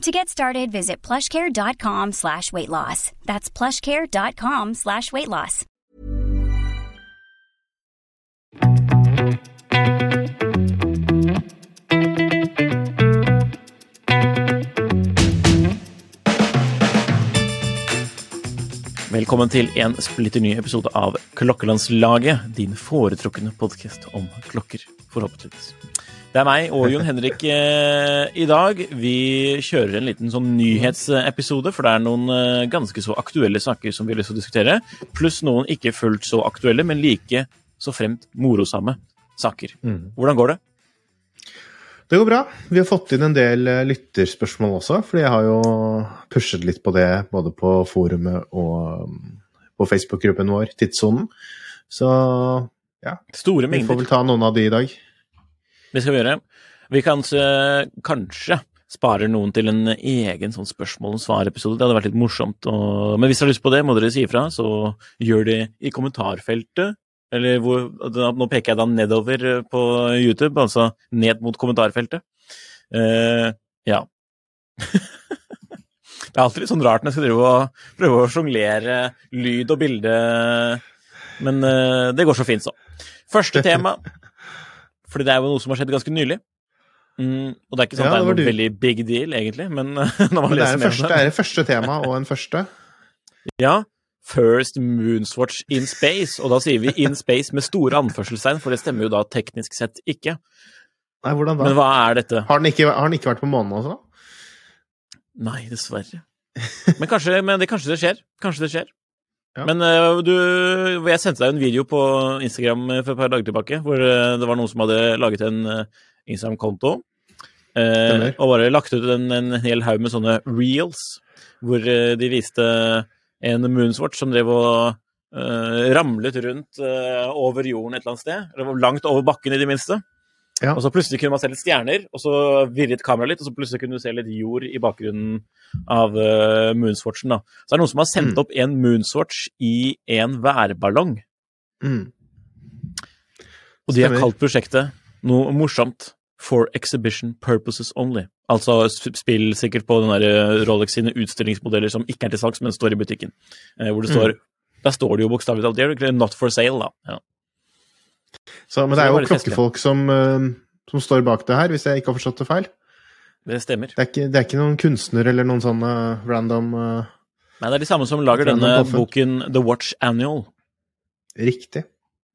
To get started, visit plushcare.com slash weight loss. That's plushcare.com slash weight loss. Velkommen til en splitter ny episode av Klokkelandslaget, din foretrukne podkast om klokker, forhåpentligvis. Det er meg og Jon Henrik eh, i dag. Vi kjører en liten sånn nyhetsepisode, for det er noen eh, ganske så aktuelle saker som vi har lyst til å diskutere. Pluss noen ikke fullt så aktuelle, men like så fremt morosamme saker. Hvordan går det? Det går bra. Vi har fått inn en del eh, lytterspørsmål også, fordi jeg har jo pushet litt på det både på forumet og um, på Facebook-gruppen vår, Tidssonen. Så ja, Store vi får vel ta noen av de i dag. Det skal vi gjøre. Vi kan eh, kanskje spare noen til en egen sånn spørsmål og svar-episode. Det hadde vært litt morsomt. Og... Men hvis dere har lyst på det, må dere si ifra, så gjør det i kommentarfeltet. Eller hvor Nå peker jeg da nedover eh, på YouTube, altså ned mot kommentarfeltet. Uh, ja. det er alltid litt sånn rart når jeg skal drive og prøve å sjonglere lyd og bilde, men uh, det går så fint, så. Første tema fordi det er jo noe som har skjedd ganske nylig. Mm, og det er ikke sånn Ja, det det er var noe veldig big deal, egentlig, men når man Men det er, leser mer om det det er det første tema og en første. Ja, First Moonswatch in Space, og da sier vi in space med store anførselstegn, for det stemmer jo da teknisk sett ikke. Nei, hvordan da? Men hva er dette? Har den ikke, har den ikke vært på månen også? Nei, dessverre. Men kanskje, men det, kanskje det skjer. Kanskje det skjer. Ja. Men øh, du Jeg sendte deg en video på Instagram øh, for et par dager tilbake, hvor øh, det var noen som hadde laget en Instagram-konto. Eh, og bare lagt ut en, en hel haug med sånne reels, hvor de viste en moonswatch som drev og eh, ramlet rundt eh, over jorden et eller annet sted. Eller langt over bakken, i det minste. Ja. Og så plutselig kunne man se litt stjerner, og så virret kameraet litt, og så plutselig kunne du se litt jord i bakgrunnen av uh, Moonswatchen. da. Så det er noen som har sendt Mm. opp en Moonswatch i en værballong, Mm. og de har kalt prosjektet noe morsomt. For exhibition purposes only. Altså spill sikkert på den der eh, Rolex sine utstillingsmodeller som ikke er til salgs, men står i butikken. Uh, hvor det står der står det jo bokstavelig talt det not for sale, da. Ja. Så, men det er jo klokkefolk som, eh, som står bak det her, hvis jeg ikke har forstått det feil. Det stemmer. Det er ikke, det er ikke noen kunstner eller noen sånne random eh, Nei, det er de samme som lager denne boken The Watch Annual. Riktig.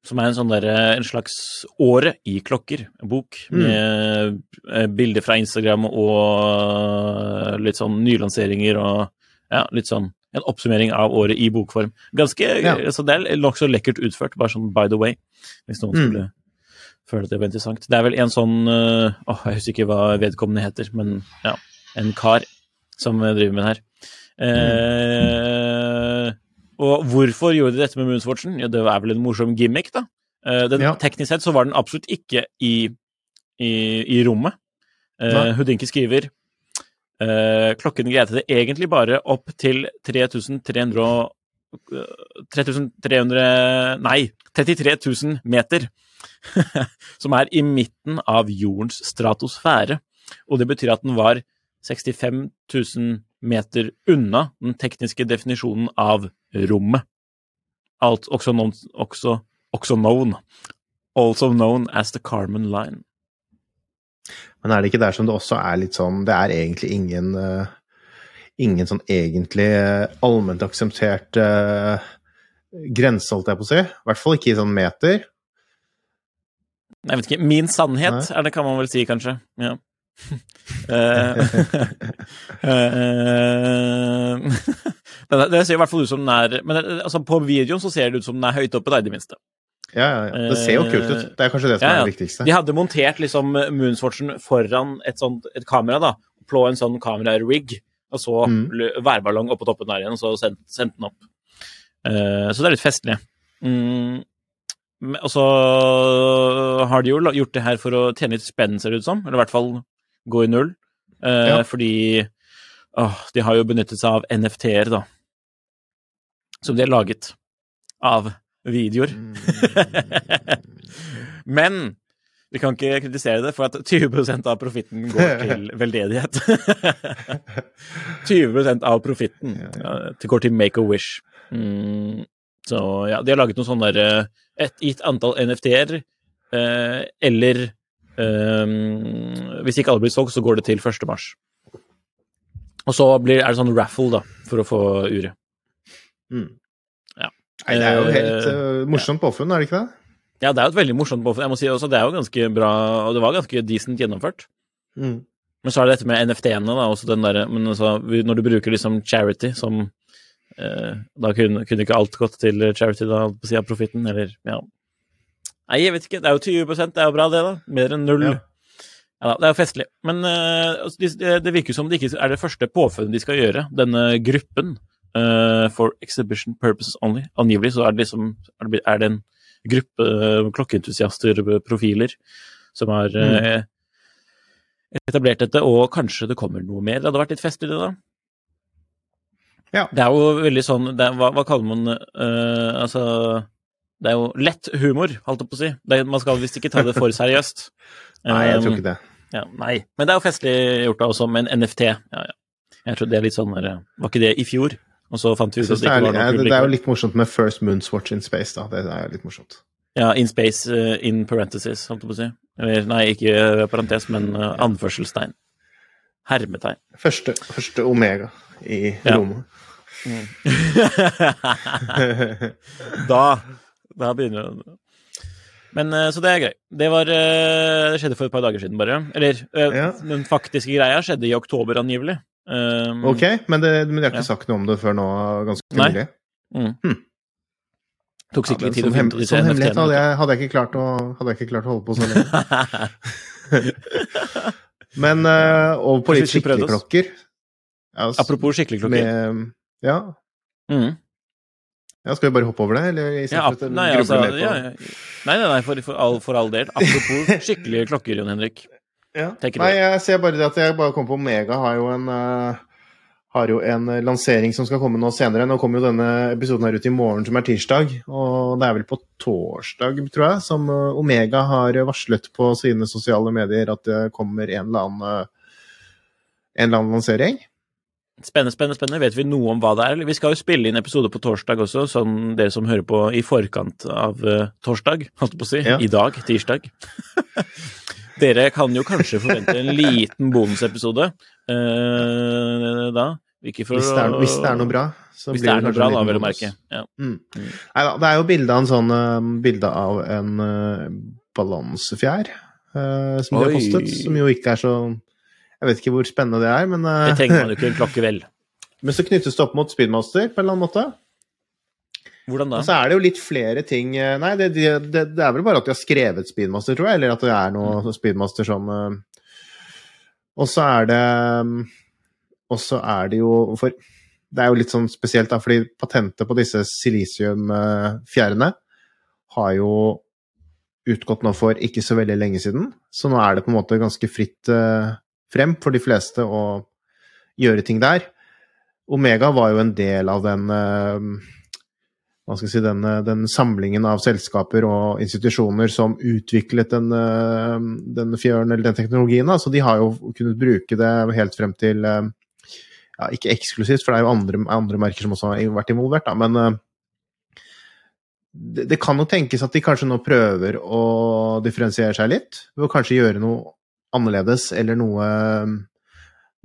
Som er en sånn der, en slags Året i klokker-bok. Mm. Med mm. bilder fra Instagram og eh, litt sånn nylanseringer og ja, litt sånn en oppsummering av året i bokform. Ganske, Ja. altså Det er nokså lekkert utført, bare sånn by the way, hvis noen Mm. skulle føle at det var interessant. Det er vel en sånn eh, åh, Jeg husker ikke hva vedkommende heter, men ja, en kar som eh, driver med det her. Eh, og hvorfor gjorde de dette med Moonswatchen? Ja, det er vel en morsom gimmick, da. Eh, den, Ja. Teknisk sett så var den absolutt ikke i, i, i rommet. Eh, Nei. Skriver klokken greide det egentlig bare opp til 3300 og- eh, 3300 Nei, 33 000 meter. som er i midten av jordens stratosfære. Og det betyr at den var 65 000 meter unna den tekniske definisjonen av rommet. Alt også known, også, også known Also known as the Carmen Line. Men er det ikke der som det også er litt sånn Det er egentlig ingen eh, Ingen sånn egentlig eh, allment akseptert eh, grense, holdt jeg på å si. I hvert fall ikke i sånn meter. Jeg vet ikke. Min sannhet, er det kan man vel si, kanskje. Ja. Det, det ser i hvert fall ut som den er Men det, altså, på videoen så ser det ut som den er høyt oppe, da, i det minste. Ja, ja, ja. Det ser jo kult ut. Det er kanskje det som Ja, er det viktigste. De hadde montert liksom Moonswatchen foran et, sånt, et kamera, da. Plå en sånn kamera-rig. Og så Mm. værballong oppå toppen der igjen, og så sendt, sendt den opp. Uh, så det er litt festlig. Mm. Og så har de jo gjort det her for å tjene litt spenn, ser det ut som. Eller i hvert fall gå i null. Uh. Fordi åh, de har jo benyttet seg av NFT-er, da. Som de har laget av videoer. Men vi kan ikke kritisere det, for at 20% av profitten går til veldedighet. 20% av profitten ja, det går til Make a Wish. Mm, så ja, de har laget noen sånne derre Et gitt antall NFT-er, eh, eller eh, Hvis ikke alle blir solgt, så går det til 1. mars. Og så blir, er det sånn raffle, da, for å få uret. Mm. Nei, det er jo helt Eh, uh, morsomt påfunn, er det ikke det? Ja, det er jo et veldig morsomt påfunn. Jeg må si også, det er jo ganske bra, og det var ganske decent gjennomført. Mm. Men så er det dette med NFT-ene, da, også den derre Men altså, når du bruker liksom charity som eh, Da kunne, kunne ikke alt gått til charity, da, på siden av profitten, eller ja. Nei, jeg vet ikke. Det er jo 20 det er jo bra, det, da. Mer enn null. Ja. Ja. det er jo festlig. Men eh, altså, det, det virker som det ikke er det første påfunnet de skal gjøre, denne gruppen. Eh, for exhibition purposes only. Angivelig så er det liksom er det, er en gruppe uh, klokkeentusiaster, profiler, som har uh, etablert dette, og kanskje det kommer noe mer. Det hadde vært litt fest i det, da. Ja. Det er jo veldig sånn er, hva, hva kaller man uh, Altså Det er jo lett humor, holdt jeg på å si. Det, man skal visst ikke ta det for seriøst. Nei, jeg tror Um, ikke det. Ja, nei. Men det er jo festlig gjort da også, med en NFT. Ja, ja. Jeg tror det er litt sånn der, Var ikke det i fjor? Og så fant vi ut at det ikke var noe publikum. det er jo litt morsomt med First Moonswatch in Space, da. Det er jo litt morsomt. Ja, in space, uh, in parenthesis, holdt jeg på å si. Eller, nei, ikke parentes, men uh, anførselstegn. Hermetegn. Første, første Omega i Ja. rommet. da, da begynner det Men eh, Så det er greit. Det var eh, Det skjedde for et par dager siden, bare. Eller eh, Ja. den faktiske greia skjedde i oktober, angivelig. Um, Ok, men, det, men de har ikke Ja. sagt noe om det før nå, ganske Nei. nylig. mm. Tok sikkert litt tid å finne ut sånn hemmelighet hadde jeg, hadde, jeg å, hadde jeg ikke klart å holde på så lenge. Men uh, over på litt skikkelige klokker Ja, Apropos skikkelig klokker. Med, ja. Mm. ja, skal vi bare hoppe over det, eller istedenfor Ja, nei, altså, ja, ja. nei, nei, nei for, for, all, for all del. Apropos skikkelige klokker, Jon Henrik. Ja. Nei, jeg ser bare det at jeg bare kom på Omega har jo en eh, har jo en eh, lansering som skal komme nå senere. Nå kommer jo denne episoden her ut i morgen, som er tirsdag. Og det er vel på torsdag, tror jeg, som eh, Omega har varslet på sine sosiale medier at det kommer en eller annen en eller annen lansering. Spennende, spennende, spennende. Vet vi noe om hva det er? Vi skal jo spille inn episode på torsdag også, sånn dere som hører på i forkant av torsdag, holdt jeg på å si. Ja. I dag, tirsdag. dere kan jo kanskje forvente en liten bonusepisode eh, da. Ikke for Hvis det, er, hvis det er noe bra. Så blir det det kanskje bra, en da, liten å bonus. Ja. Mm. Det er jo bilde av en sånn eh, bilde av en uh, balansefjær eh, som har postet, som jo ikke er så Jeg vet ikke hvor spennende det er, men, eh, Det trenger man jo ikke en klokke, vel. men så knyttes det opp mot Speedmaster på en eller annen måte. Hvordan da? Og så er det jo litt flere ting eh, Nei, det, det, det, er vel bare at de har skrevet Speedmaster, tror jeg, eller at det er noe Mm. Speedmaster som eh, Og så er det Og så er det jo For det er jo litt sånn spesielt, da, fordi patentet på disse silisiumfjærene har jo utgått nå for ikke så veldig lenge siden, så nå er det på en måte ganske fritt eh, frem for de fleste å gjøre ting der. Omega var jo en del av den hva skal jeg si, den, eh, den samlingen av selskaper og institusjoner som utviklet den, eh, den fjøren eller den teknologien. Så de har jo kunnet bruke det helt frem til eh, ja, Ikke eksklusivt, for det er jo andre, andre merker som også har vært involvert, da, men det, det kan jo tenkes at de kanskje nå prøver å differensiere seg litt, ved å kanskje gjøre noe annerledes eller noe,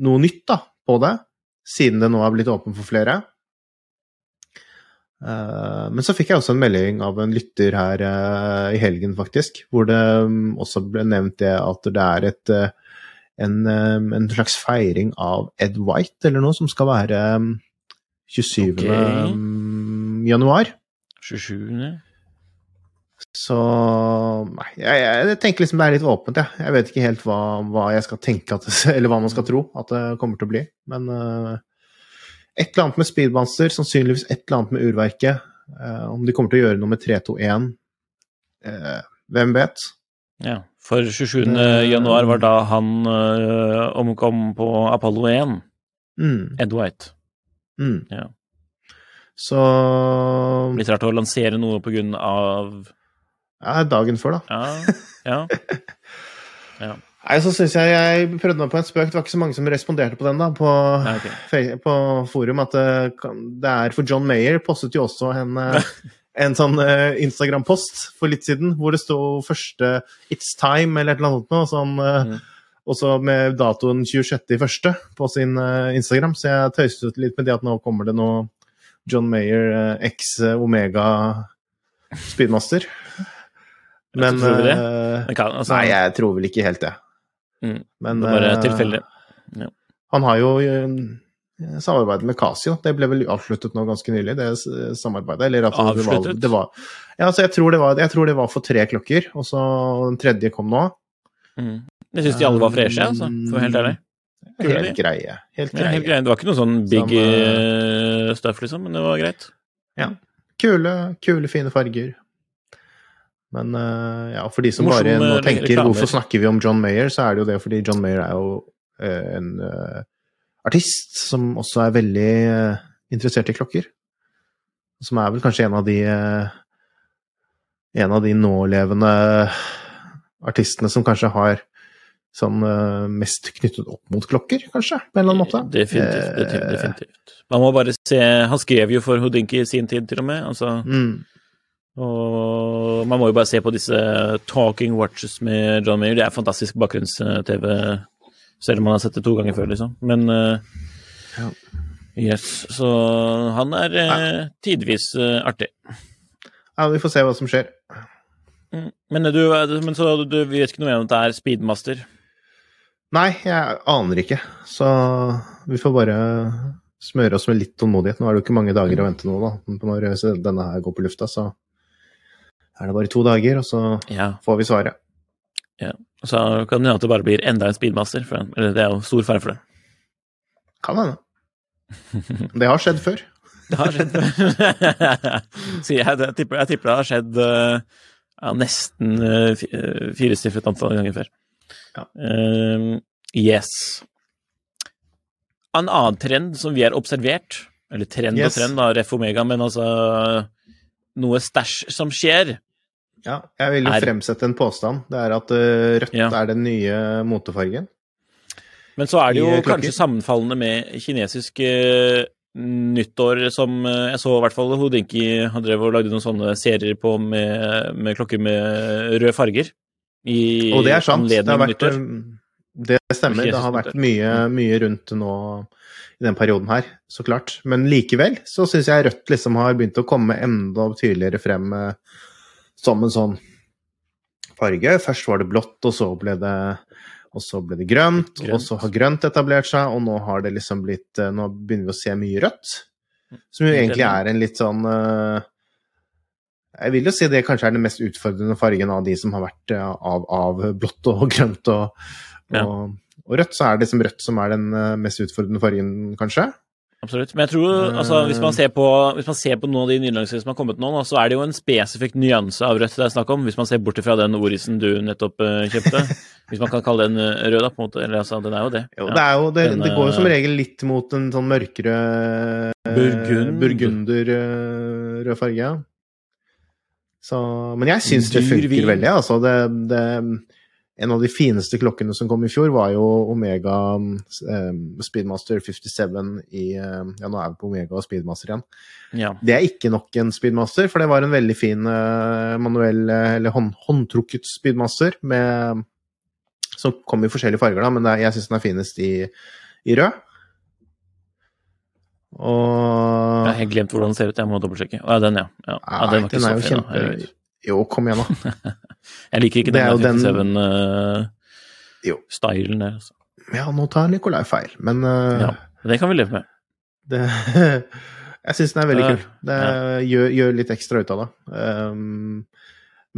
noe nytt da, på det, siden det nå er blitt åpent for flere. Eh, men så fikk jeg også en melding av en lytter her eh, i helgen, faktisk, hvor det mm, også ble nevnt det at det er et, eh, en, en slags feiring av Ed White eller noe, som skal være mm, 27. Ok. mm, januar. 27. Så Nei, jeg, jeg tenker liksom det er litt åpent, jeg. Jeg vet ikke helt hva, hva jeg skal tenke at Eller hva man skal tro at det kommer til å bli. Men eh, et eller annet med Speedmaster, sannsynligvis et eller annet med urverket. Uh, om de kommer til å gjøre noe med 321, uh, hvem vet? Ja. For 27. januar var da han øh, omkom på Apollo 1. Mm, Ed White. mm. Ja. Så Litt rart å lansere noe på grunn av ja, dagen før, da. Ja. ja. ja. Nei, så synes jeg jeg prøvde meg på en spøk. Det var ikke så mange som responderte på den da, på, Nei, ok. på forum. At det, det er for John Mayer postet jo også en, eh, en sånn eh, Instagram-post for litt siden hvor det sto første 'It's time' eller et eller annet noe, Sånn, eh, Mm. Også med datoen 26.1. på sin eh, Instagram. Så jeg tøyset litt med det at nå kommer det noe John Mayer eh, x Omega Speedmaster. Men tror det? eh, Det kan, altså, Nei, jeg tror vel ikke helt det. Mm. Men det er bare eh, tilfeldig. Han har jo eh, samarbeidet med Casio. Det ble vel avsluttet nå ganske nylig, det samarbeidet. Eller at det var, Avsluttet? det var Ja, altså, jeg tror det var, jeg tror det var for tre klokker, og så den tredje kom nå. Mm. Jeg syns de alle var freshe, altså, for å være helt ærlig. Kule Helt greie. Helt Ja, helt greie. Det var ikke noe sånn big Som, uh, stuff, liksom, men det var greit. Kule, kule, fine farger. Men eh, ja, for de som Morsom, bare nå eh, tenker reklamer. hvorfor snakker vi om John Mayer, så er det jo det fordi John Mayer er jo eh, en uh, artist som også er veldig uh, interessert i klokker. Som er vel kanskje en av de uh, En av de nålevende artistene som kanskje har sånn mest knyttet opp mot klokker, kanskje, på en eller annen måte. Definitivt. Definitivt, definitivt. Man må bare se Han skrev jo for Houdinki i sin tid, til og med. altså Mm. Og man må jo bare se på disse talking watches med John Mayer. Det er fantastisk bakgrunns-TV, selv om man har sett det to ganger før, liksom. Men uh, Ja. Yes. Så han er uh, tidvis uh, artig. Ja, vi får se hva som skjer. Mm. Men, du, men så du, du vet ikke noe mer om at det er speedmaster? Nei, jeg aner ikke. Så vi får bare smøre oss med litt tålmodighet. Nå er det jo ikke mange dager å vente nå, da. Når denne her går på lufta, så er det bare to dager, og så Ja. får vi svaret. Så kan det hende at det bare blir enda en speedmaster. For, eller det er jo stor fare for det. Kan hende. Det har skjedd før. Det har skjedd. før. jeg, jeg, tipper, jeg tipper det har skjedd eh, ja, nesten uh, firesifret antall ganger før. Ja. Uh, yes. En annen trend som vi har observert, eller trend Yes. og trend, da, ref omega, men altså noe stæsj som skjer. Ja, jeg vil jo Er- fremsette en påstand. Det er at eh, rødt Ja. er den nye motefargen. Men så er det jo eh, kanskje sammenfallende med kinesisk uh, nyttår, som uh, jeg så i hvert fall Hodinki han drev og lagde noen sånne serier på med, med klokker med røde farger. I Og det er sant. Det, vært, nyttår. det stemmer. Det har vært mye, mye rundt nå i den perioden her, så klart. Men likevel så syns jeg rødt liksom har begynt å komme enda tydeligere frem eh, som en sånn farge. Først var det blått, og så ble det så ble det grønt, Grønt. og så har grønt etablert seg, og nå har det liksom blitt eh, Nå begynner vi å se mye rødt. Som jo egentlig er en litt sånn eh, Jeg vil jo si det kanskje er den mest utfordrende fargen av de som har vært eh, av, av blått og grønt og, og, og rødt. Så er det liksom rødt som er den mest utfordrende fargen, kanskje. Absolutt. Men jeg tror, altså, hvis man ser på, hvis man ser på noen av de nylangsseriene som har kommet nå, så er det jo en spesifikk nyanse av rødt det er snakk om, hvis man ser bort fra den orisen du nettopp eh, kjøpte. hvis man kan kalle den eh, rød, da, på en måte. Eller altså, den er jo det. Jo, det, er jo, det, Den, det går jo som eh, regel litt mot en sånn mørkere Burgund. burgunder-rød farge. Så, men jeg syns det funker veldig. Altså, det, det, en av de fineste klokkene som kom i fjor, var jo Omega um, Speedmaster 57 i eh, Ja, nå er vi på Omega og Speedmaster igjen. Ja. Det er ikke nok en Speedmaster, for det var en veldig fin uh, manuell, eller hånd, håndtrukket Speedmaster med, som kom i forskjellige farger, da, men er- jeg syns den er finest i, i rød. Og Jeg har helt glemt hvordan den ser ut, jeg må dobbeltsjekke. Å ja, den, ja. ja. Nei, den den er jo fin, kjempe... Jo, kom igjen, da. Jeg liker ikke den den- 57-stylen Jo. der. Altså. Ja, nå tar Nikolai feil, men uh, Ja, det kan vi leve med. det Jeg syns den er veldig kul. Det gjør, gjør litt ekstra ut av det. Um,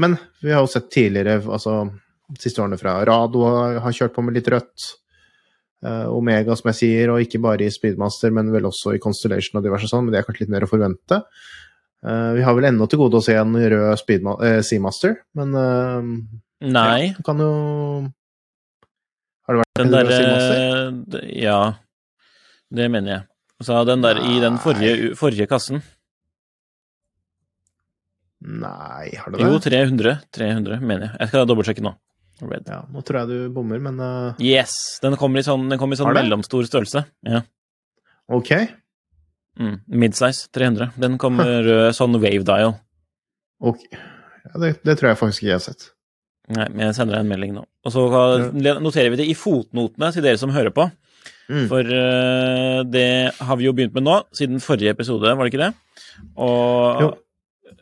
men vi har jo sett tidligere, altså siste årene fra Rado har kjørt på med litt rødt. Uh, Omega, som jeg sier, og ikke bare i Speedmaster, men vel også i Constellation og diverse sånn, men det er kanskje litt mer å forvente. Eh, vi har vel ennå til gode å se en rød Speedma eh, Seamaster, men eh, Nei, ja, du kan jo Har det vært den en rød Seamaster? Ja, det mener jeg. Så den der i den forrige, forrige kassen Nei, har det det? Jo, 300. 300, mener jeg. Jeg skal dobbeltsjekke nå. Red. Ja, nå tror jeg du bommer, men uh... Yes! Den kommer i sånn, den kommer i sånn mellomstor størrelse. Ja. ok. Mm. Midsize 300. Den kommer sånn wave dial. ok. Ja, det, det tror jeg faktisk ikke jeg har sett. Nei, men jeg sender deg en melding nå. Og så noterer vi det i fotnotene til dere som hører på. Mm. For uh, det har vi jo begynt med nå, siden forrige episode, var det ikke det? Og Jo.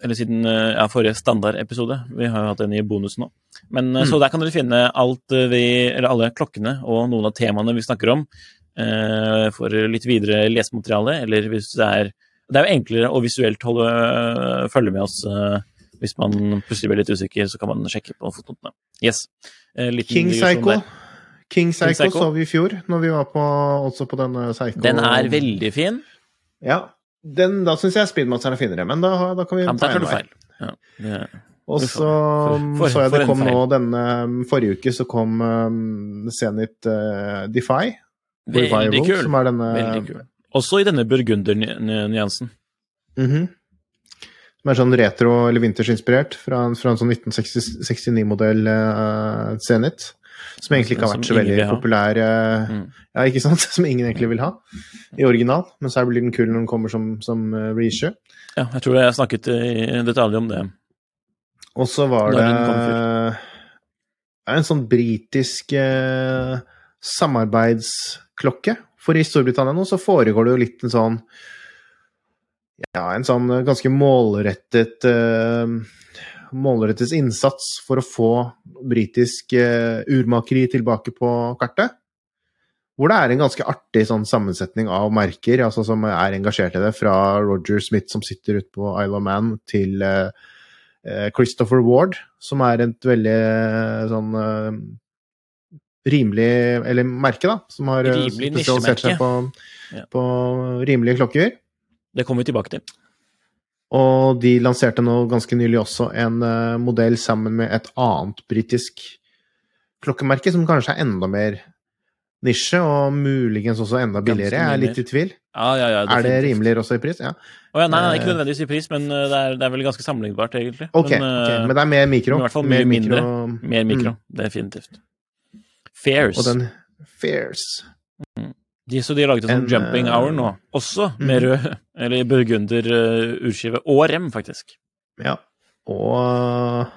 Eller siden uh, ja, forrige standardepisode. Vi har jo hatt en i bonus nå. Men uh, Mm. Så der kan dere finne alt vi Eller alle klokkene og noen av temaene vi snakker om. Uh, for litt videre lesemateriale, eller hvis det er Det er jo enklere å visuelt holde, følge med oss uh, hvis man plutselig blir litt usikker, så kan man sjekke på fotnotene. Yes. Uh, liten King Psycho. King Psycho, Psycho. så vi i fjor, når vi var på, også på denne Psycho. Den er veldig fin. Ja. Den, da syns jeg Speedmasteren er finere, men da, da kan vi Ja, ta en vei. Ja, Og så for- så jeg det kom nå denne Forrige uke så kom um, Zenit uh, Defy. Veldig kul. Som er denne Veldig kul. Også i denne burgunder-nyansen. Mhm. Som er sånn retro- eller vintersinspirert, fra, fra en sånn 1969-modell uh, Zenit. Som egentlig ikke har vært så veldig populær uh, Mm. Ja, ikke sant? Som ingen egentlig vil ha i original. Men så blir den kul når den kommer som, som uh, reissue. Ja, jeg tror jeg snakket i detalj om det. Og så var det en sånn britisk eh, samarbeidsklokke. For i Storbritannia nå så foregår det jo litt en sånn Ja, en sånn ganske målrettet uh, Målrettet innsats for å få britisk uh, urmakeri tilbake på kartet. Hvor det er en ganske artig sånn sammensetning av merker altså som er engasjert i det, fra Roger Smith som sitter ute på Isle of Man, til eh, Christopher Ward, som er et veldig sånn rimelig Eller merke, da. Som har eh, Rimelig spesialisert seg på, Ja. på rimelige klokker. Det kommer vi tilbake til. Og de lanserte nå ganske nylig også en uh, modell sammen med et annet britisk klokkemerke, som kanskje er enda mer nisje, og muligens også enda billigere. Jeg er litt i tvil. Ja, ja, ja, Er det rimeligere også i pris? Ja. Oh, ja, nei, nei, ikke Eh, nødvendigvis i pris, men det er, det er vel ganske sammenlignbart, egentlig. Okay, men, ok, uh, men det er mer mikro. i hvert fall mye Mer mindre. mer mikro. Mm. Definitivt. Fairs. Den Fairs. De, så de har laget en sånn jumping eh, hour nå, også med rød, eller burgunder uh, urskive, og rem, faktisk. Ja. Og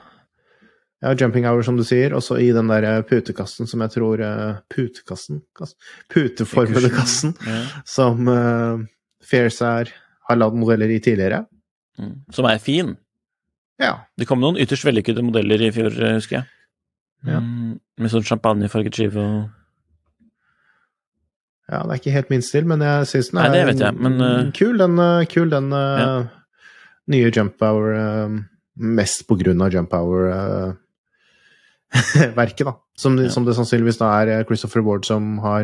ja, jumping hour, som du sier, også i den der putekassen som jeg tror eh, Putekassen? Kass- Puteformede kassen Ja. som uh, Fairs er, har lagd modeller i tidligere. Mm. Som er fin. Ja. Det kom noen ytterst vellykkede modeller i fjor, eh, husker jeg. Ja. Mm, med sånn champagnefarget skive og ja, det er ikke helt min stil, men jeg syns den er Nei, jeg, men, uh... kul, den, eh, kul, den eh, Ja. nye jump hour uh, Mest på grunn av jump hour-verket, da. Som, Ja. som det sannsynligvis da er Christopher Ward som har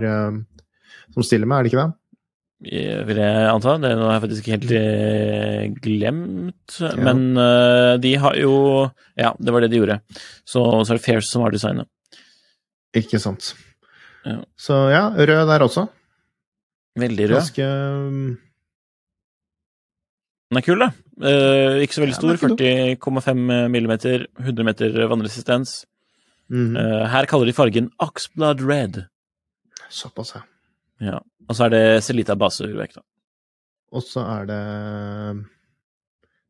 Som stiller med, er det ikke det? Eh, vil jeg anta. Det har jeg faktisk helt glemt. glemt. Men uh, de har jo Ja, det var det de gjorde. Så, så er det Fairs som har designet. Ikke sant. Ja. Så ja, rød der også. Veldig rød. Ganske um, Den er kul, da. Uh, ikke så veldig stor. er 40,5 millimeter, 100 meter vannresistens. Mm -hmm. uh, her kaller de fargen Oxblood Red. Såpass, ja. Ja. Og så er det Celita baseurverk, da. Og så er det um,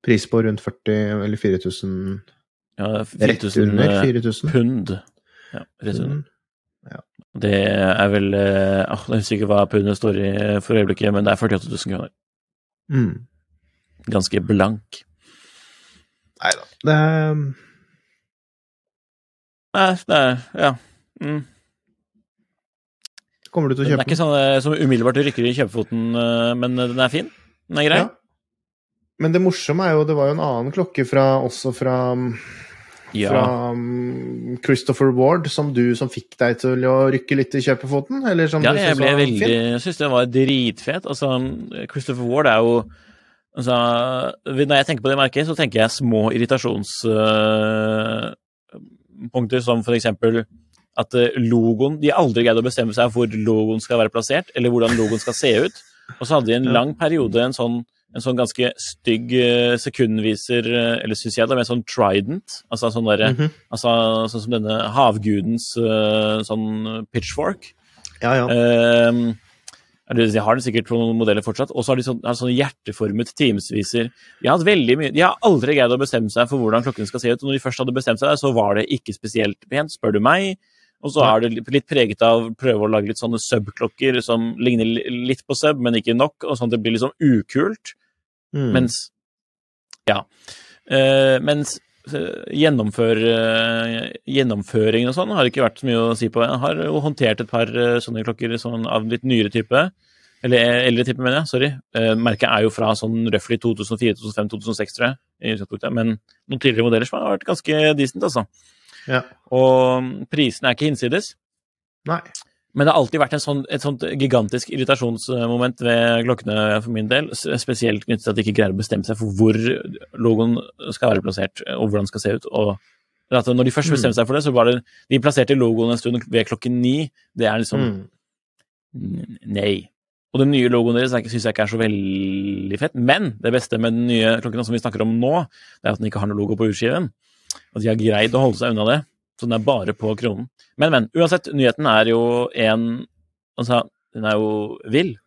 pris på rundt 40 eller 4000 Ja, Rett 4000 under eh, 4000. pund. Ja, rett under. Ja. Det er vel eh, ah, Jeg husker ikke hva pundet står i for øyeblikket, men det er 48 000 kroner. Mm. Ganske blank. Nei da. Det Nei, det er Ja. Mm. Kommer du til å Den er ikke sånn eh, som umiddelbart rykker i kjøpefoten, eh, men den er fin. Den er grei. Ja. Men det morsomme er jo det var jo en annen klokke fra, også fra, Ja. fra um, Christopher Ward som du som fikk deg til å rykke litt i kjøpefoten? Eller som Ja, du jeg ble var veldig fin? Jeg syns den var dritfet. Altså, Christopher Ward er jo altså, Når jeg tenker på det merket, så tenker jeg små irritasjonspunkter, som for eksempel at eh, logoen De har aldri greid å bestemme seg hvor logoen skal være plassert, eller hvordan logoen skal se ut. Og så hadde de en lang periode en sånn, en sånn ganske stygg eh, sekundviser, eh, eller syns jeg, da, med sånn trident. Altså sånn derre -hmm. altså, Sånn som denne havgudens sånn pitchfork. Ja, ja. Um, eller de har den sikkert på noen modeller fortsatt. Og så har de sånn, sånn hjerteformet timesviser. De har hatt veldig mye De har aldri greid å bestemme seg for hvordan klokken skal se ut. Og når de først hadde bestemt seg, så var det ikke spesielt pent, spør du meg. Og så er det litt- preget av å prøve å lage litt sånne sub-klokker som ligner litt på sub, men ikke nok, og sånn at det blir litt sånn ukult. Mm. Mens Ja. Uh, mens uh, gjennomfør, uh, gjennomføringen og sånn har det ikke vært så mye å si på. Jeg har jo håndtert et par sånne klokker sånn av litt nyere type. Eller eldre type, mener jeg. Sorry. Merket er jo fra sånn røftlig 2004, 2005, 2006, tror jeg. Men noen tidligere modeller som har vært ganske decent, altså. Ja. Og prisene er ikke hinsides. Nei. Men det har alltid vært en sånn, et sånt gigantisk irritasjonsmoment ved klokkene for min del, spesielt knyttet til at de ikke greier å bestemme seg for hvor logoen skal være plassert, og hvordan den skal se ut. og Når de først bestemte seg for det, så var det De plasserte logoen en stund ved klokken ni. Det er liksom Mm. Nei. Og den nye logoen deres syns jeg ikke er så veldig fett. Men det beste med den nye klokken som vi snakker om nå, det er at den ikke har noe logo på urskiven. At de har greid å holde seg unna det. Så den er bare på kronen. Men, men. Uansett, nyheten er jo en Altså, den er jo vill.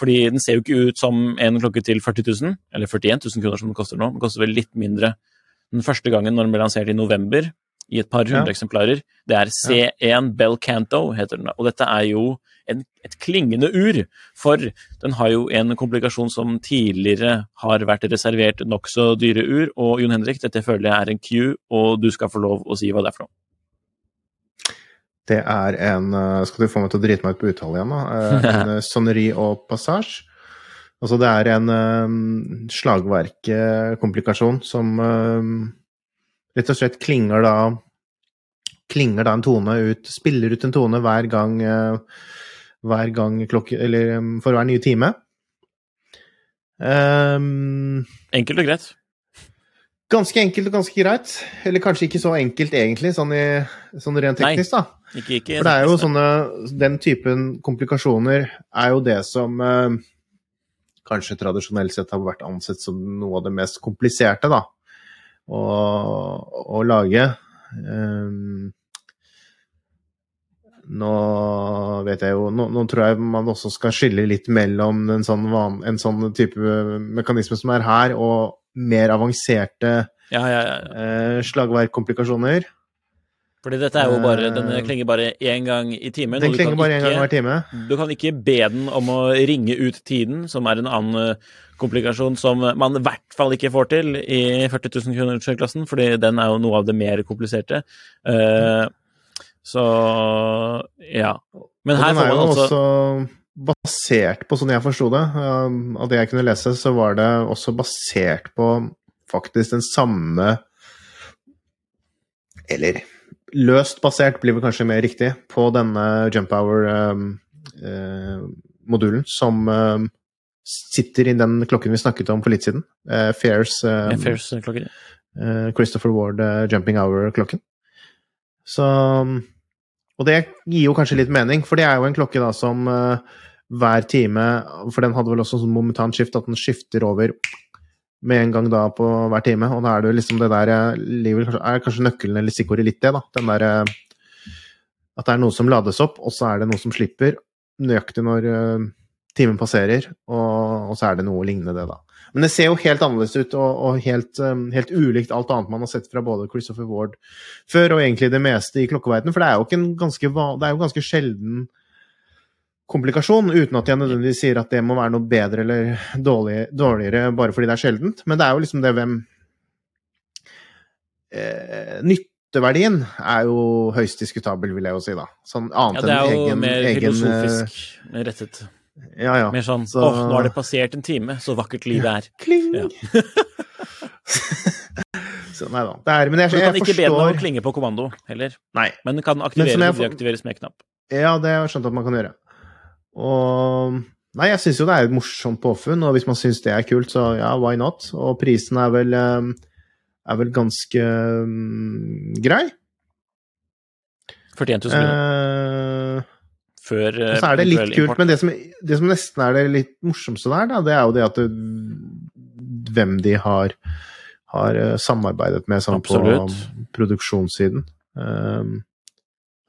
Fordi den ser jo ikke ut som en klokke til 40 000, eller 41 000 kroner som den koster nå. Den koster vel litt mindre den første gangen når den ble lansert i november, i et par hundre Ja. eksemplarer. Det er C1 Bell Canto, heter den. Og dette er jo en, et klingende ur, for den har jo en komplikasjon som tidligere har vært reservert nokså dyre ur. Og Jon Henrik, dette føler jeg er en Q, og du skal få lov å si hva det er for noe. Det er en eh, Skal du få meg til å drite meg ut på uttale igjen, da? Eh, En sonneri sonnerie og passage. Altså, det er en um, slagverkkomplikasjon som eh, rett og slett klinger da Klinger da en tone ut Spiller ut en tone hver gang eh, Hver gang klokke Eller um, for hver nye time. Um, Enkelt og greit. ganske enkelt og ganske greit. Eller kanskje ikke så enkelt egentlig, sånn, i, sånn rent Nei. teknisk, da. Ikke, ikke For det er jo sånne Den typen komplikasjoner er jo det som eh, kanskje tradisjonelt sett har vært ansett som noe av det mest kompliserte, da. Å, å lage. Um, nå vet jeg jo nå, nå tror jeg man også skal skille litt mellom en sånn, van, en sånn type mekanisme som er her, og mer avanserte Ja, ja, ja. eh, slagverkkomplikasjoner. Fordi dette er jo bare, den Eh, klinger bare én gang i timen. Den klinger bare én gang hver time. Du kan ikke be den om å ringe ut tiden, som er en annen eh, komplikasjon som man i hvert fall ikke får til i 40 000 kroner-klassen, fordi den er jo noe av det mer kompliserte. Eh, så ja. Men her får man altså basert på, sånn jeg forsto det, um, av det jeg kunne lese, så var det også basert på faktisk den samme Eller løst basert, blir vel kanskje mer riktig, på denne Jump Hour-modulen som um, sitter i den klokken vi snakket om for litt siden. Uh, Fairs um, Fairs klokken. eh, Christopher Ward eh, Jumping Hour-klokken. Så Og det gir jo kanskje litt mening, for det er jo en klokke da som uh, hver time For den hadde vel også sånn momentant skift, at den skifter over med en gang da på hver time. Og da er det jo liksom det der eh, Er kanskje nøkkelen eller stikkordet litt det, da. Den derre eh, At det er noe som lades opp, og så er det noe som slipper nøyaktig når uh, timen passerer, og, og så er det noe lignende det, da. Men det ser jo helt annerledes ut, og, og helt, um, helt ulikt alt annet man har sett fra både Christopher Ward før, og egentlig det meste i klokkeverdenen. For det er jo en ganske, det er jo ganske sjelden komplikasjon, uten at jeg nødvendigvis sier at det må være noe bedre eller dårlig, dårligere bare fordi det er sjeldent. Men det er jo liksom det hvem eh, Nytteverdien er jo høyst diskutabel, vil jeg jo si, da. Sånn Ja, annet det er jo mer egen filosofisk rettet. Ja, ja. Mer sånn Så- åh, nå har det passert en time, så vakkert livet er. Kling! Ja. så nei da. Det er, men jeg, Du jeg, kan ikke be den å klinge på kommando heller, Nei. men den kan aktiveres jeg og deaktiveres med knapp. Ja, det har jeg skjønt at man kan gjøre. Og Nei, jeg syns jo det er et morsomt påfunn, og hvis man syns det er kult, så ja, why not? Og prisen er vel eh, er vel ganske um, grei. 41 000 kroner Eh, før og så er det litt kult, men det som, det som nesten er det litt morsomste der, da, det er jo det at det, hvem de har, har eh, samarbeidet med sånn på produksjonssiden. Um,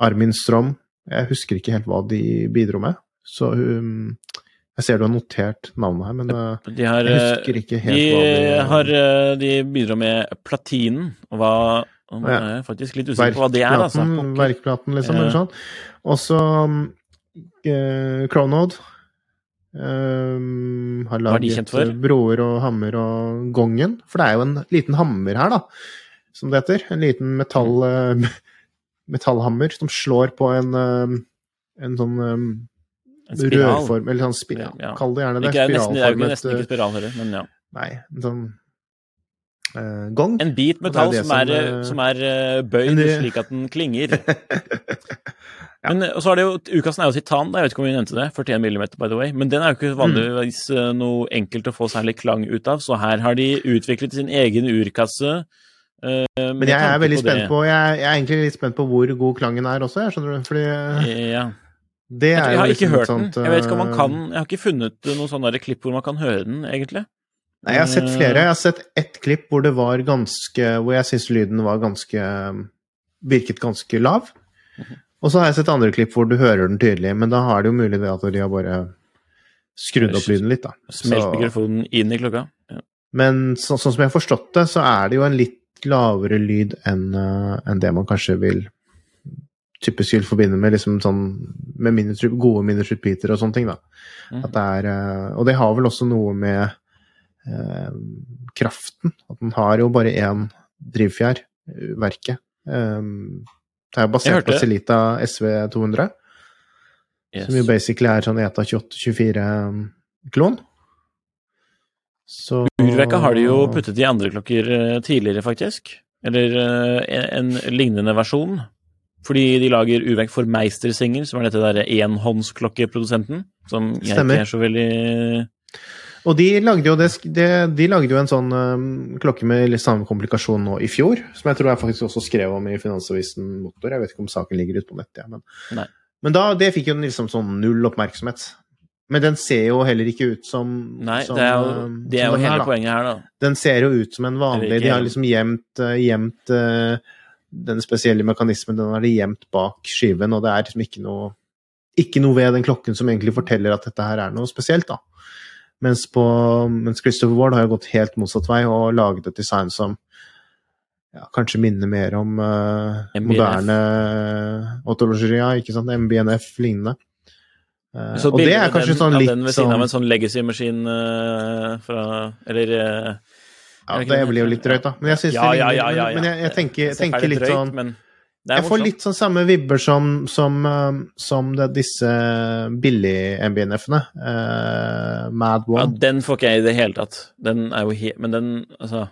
Armin Strom, jeg husker ikke helt hva de bidro med, så um, Jeg ser du har notert navnet her, men eh, De har, jeg husker ikke helt de, hva de har eh, De bidrar med platinen, og hva og Ja. Jeg er faktisk litt usikker på hva det er, altså. Verkplaten, verkplaten liksom, eller sånn. Og så uh, Cronode. Um, har er de laget eh, Broer og Hammer og Gongen. For det er jo en liten hammer her, da, som det heter. En liten metall, eh, metallhammer som slår på en, eh, en sånn um, En spiral. rørform Eller sånn spiral, Ja. kall det gjerne det. Ikke, nesten, det er jo nesten ikke eh, spiral heller, men ja. Nei, en sånn eh, gong. En bit metall det som, er, som, eh, eh, som er eh, bøyd en- slik at den klinger. Ja. Men, eh, så er det jo, Ukasen er jo titan, jeg vet ikke om vi nevnte det, 41 mm by the way, men den er jo ikke vanligvis eh, noe enkelt å få særlig klang ut av, så her har de utviklet sin egen urkasse. eh, Men jeg er veldig veldig spent på jeg, jeg er egentlig litt spent på hvor god klangen er også, jeg skjønner du. Fordi Eh, Ja. det er jeg jo har ikke liksom et hørt den. sånt, Jeg vet ikke om man eh, kan Jeg har ikke funnet noe sånne klipp hvor man kan høre den, egentlig. Nei, jeg har sett flere. Jeg har sett ett klipp hvor det var ganske Hvor jeg syns lyden var ganske Virket ganske lav. Og så har jeg sett andre klipp hvor du hører den tydelig, men da er det jo mulig det at de har bare skrudd opp lyden litt, da. Smelt mikrofonen inn i klokka. Ja. Men så, sånn som jeg har forstått det, så er det jo en litt lavere lyd enn eh, enn det man kanskje vil typisk vil forbinde med liksom sånn med minus, gode minus repeater og sånne ting, da. Mhm. At det er, eh, og det har vel også noe med kraften. At den har jo bare én drivfjær, eh, verket. Um, det er jo basert på Celita SV200, Yes. som jo basically er sånn ETA 2824-klon. Så Urverket har de jo puttet i andre klokker eh, tidligere, faktisk. Eller eh, en lignende versjon. Fordi de lager urverk for Meistersinger, som er dette derre enhåndsklokkeprodusenten. Som jeg Stemmer. ikke er så veldig Og de lagde jo, det, det, de lagde jo en sånn um, klokke med litt samme komplikasjon nå i fjor, som jeg tror jeg faktisk også skrev om i Finansavisen Motor. Jeg vet ikke om saken ligger ute på nettet, ja, men, men da, det fikk jo liksom sånn null oppmerksomhet. Men den ser jo heller ikke ut som Nei, som, det er jo, um, det er jo hele her, poenget her, da. Den ser jo ut som en vanlig De har liksom gjemt, eh, gjemt eh, den spesielle mekanismen, den har de gjemt bak skiven, og det er liksom ikke noe ikke noe ved den klokken som egentlig forteller at dette her er noe spesielt, da. Mens, på, mens Christopher Ward har jo gått helt motsatt vei og laget et design som ja, kanskje minner mer om uh, moderne autologeria, ikke sant? MBNF lignende. Uh, Så og det er kanskje den, sånn av sånn den ved siden sånn av en sånn legacy-maskin uh, fra Eller uh, Ja, det blir jo litt drøyt, da. Men jeg ja, det ja, ja, ja, ja. Men jeg, jeg tenker, er tenker litt drøyt, sånn men Jeg får litt sånn samme vibber som, som, um, som det, disse billig-MBNF-ene. Uh, Mad Ja, den får ikke jeg i det hele tatt. Den er jo helt Men den, altså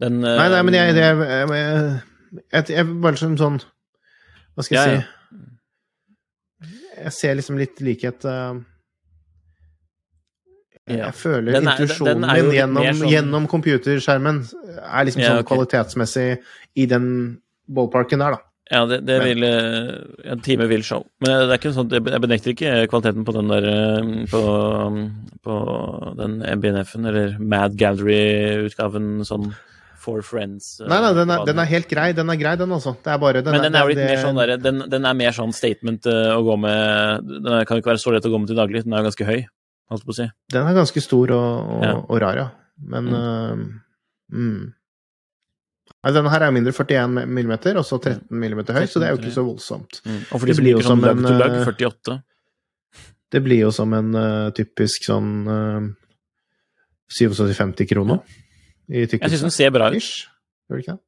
Den uh, Nei, nei, men jeg, jeg, jeg, jeg, jeg bare som sånn Hva skal jeg Ja, ja. si? Jeg ser liksom litt likhet uh, Ja. jeg føler Den er- intuisjonen min gjennom, sånn- gjennom computerskjermen er liksom Ja, sånn ok. kvalitetsmessig i den ballparken der, da. Ja, det, det vil eh, En time vil show. Men det er ikke sånn jeg benekter ikke kvaliteten på den der eh, På, på den MBNF-en, eller Mad Gallery-utgaven sånn For Friends. eh, Nei, nei, den er, den er helt grei, den er grei, den altså. Det er bare den Men den er jo litt det- mer sånn der, den, den er mer sånn statement å gå med Den kan ikke være så lett å gå med til daglig, den er jo ganske høy. holdt på å si. Den er ganske stor og, og, Ja. og rar, ja. Men Mm. Uh, mm. Nei, Denne her er mindre 41 mm, og så 13 mm høy, så det er jo ikke så voldsomt. Mm. Og for Det de som blir jo liker sånn som lag en, to lag, eh, 48. Det blir jo som en uh, typisk sånn uh, 77-50 kroner i Jeg syns den ser bra ut. Ish. Gjør det ikke det?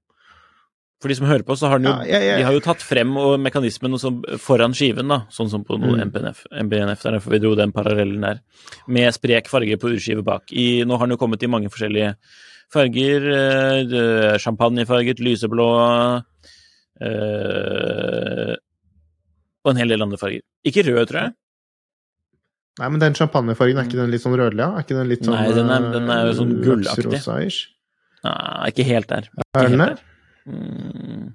For de som hører på, så har den jo Ja, ja, ja. De har jo tatt frem og mekanismen foran skiven, da, sånn som på noe Mm. MPNF, MBNF. Det er derfor vi dro den parallellen der. Med sprek farge på urskive bak. I, nå har den jo kommet i mange forskjellige farger. eh, Champagnefarget, lyseblå eh, Og en hel del andre farger. Ikke rød, tror jeg. Nei, men den champagnefargen, er ikke den litt sånn rødlig? Er ikke den litt sånn Nei, den er- den er jo sånn eh, gullaktig. Nei, ikke helt der. Ikke Er den det? Mm.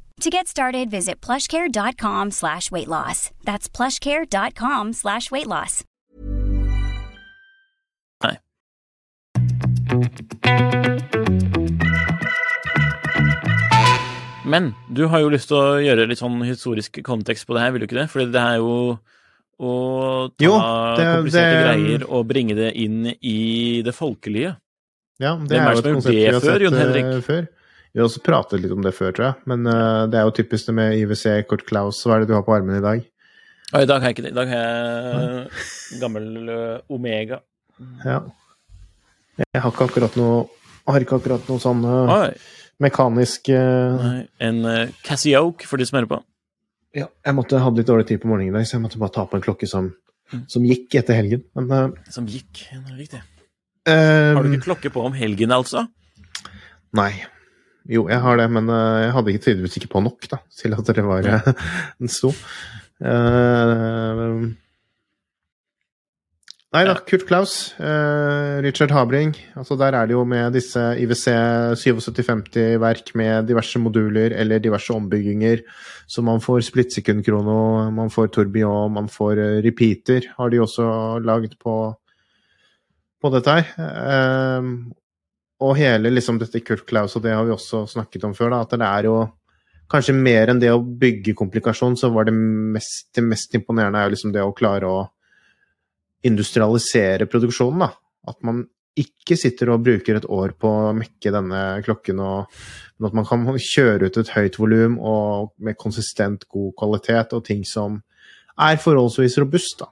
To get started, visit plushcare.com slash weight loss. That's plushcare.com slash weight loss. Nei. Men du har jo lyst til å gjøre litt sånn historisk kontekst på det her, vil du ikke det? Fordi det er jo å ta Jo, det- kompliserte det- greier og bringe det inn i det folkelige. Ja, det Hvem er jo et konsept vi har sett før, sett Jon eh, Henrik? før. Vi har også pratet litt om det før, tror jeg. Men uh, det er jo typisk det med IWC, Kurt Klaus. Hva er det du har på armen i dag? Og i dag har jeg ikke det. I dag har jeg gammel uh, Omega. Ja. Jeg har ikke akkurat noe har ikke akkurat noe sånn uh, mekanisk Nei, en uh, Cassioke, for de som hører på. Ja, jeg måtte hadde litt dårlig tid på morgenen i dag, så jeg måtte bare ta på en klokke som, som gikk etter helgen. Men Som gikk. Det er riktig. eh, Har du ikke klokke på om helgen, altså? Nei. Jo, jeg har det, men eh, jeg hadde ikke tydeligvis ikke på nok da, til at det var en den sto. Uh, nei da, Kurt Klaus, uh, Richard Habring. Altså der er det jo med disse IWC 7750-verk med diverse moduler eller diverse ombygginger. Så man får splittsekundkrono, man får tourbillon, man får eh, repeater, har de også laget på, på dette her. Eh, og hele liksom dette Kurt Klaus, og det har vi også snakket om før, da, at det er jo kanskje mer enn det å bygge komplikasjon, så var det mest, det mest imponerende er jo liksom det å klare å industrialisere produksjonen, da. At man ikke sitter og bruker et år på å mekke denne klokken, og, men at man kan kjøre ut et høyt volum med konsistent god kvalitet, og ting som er forholdsvis robust, da.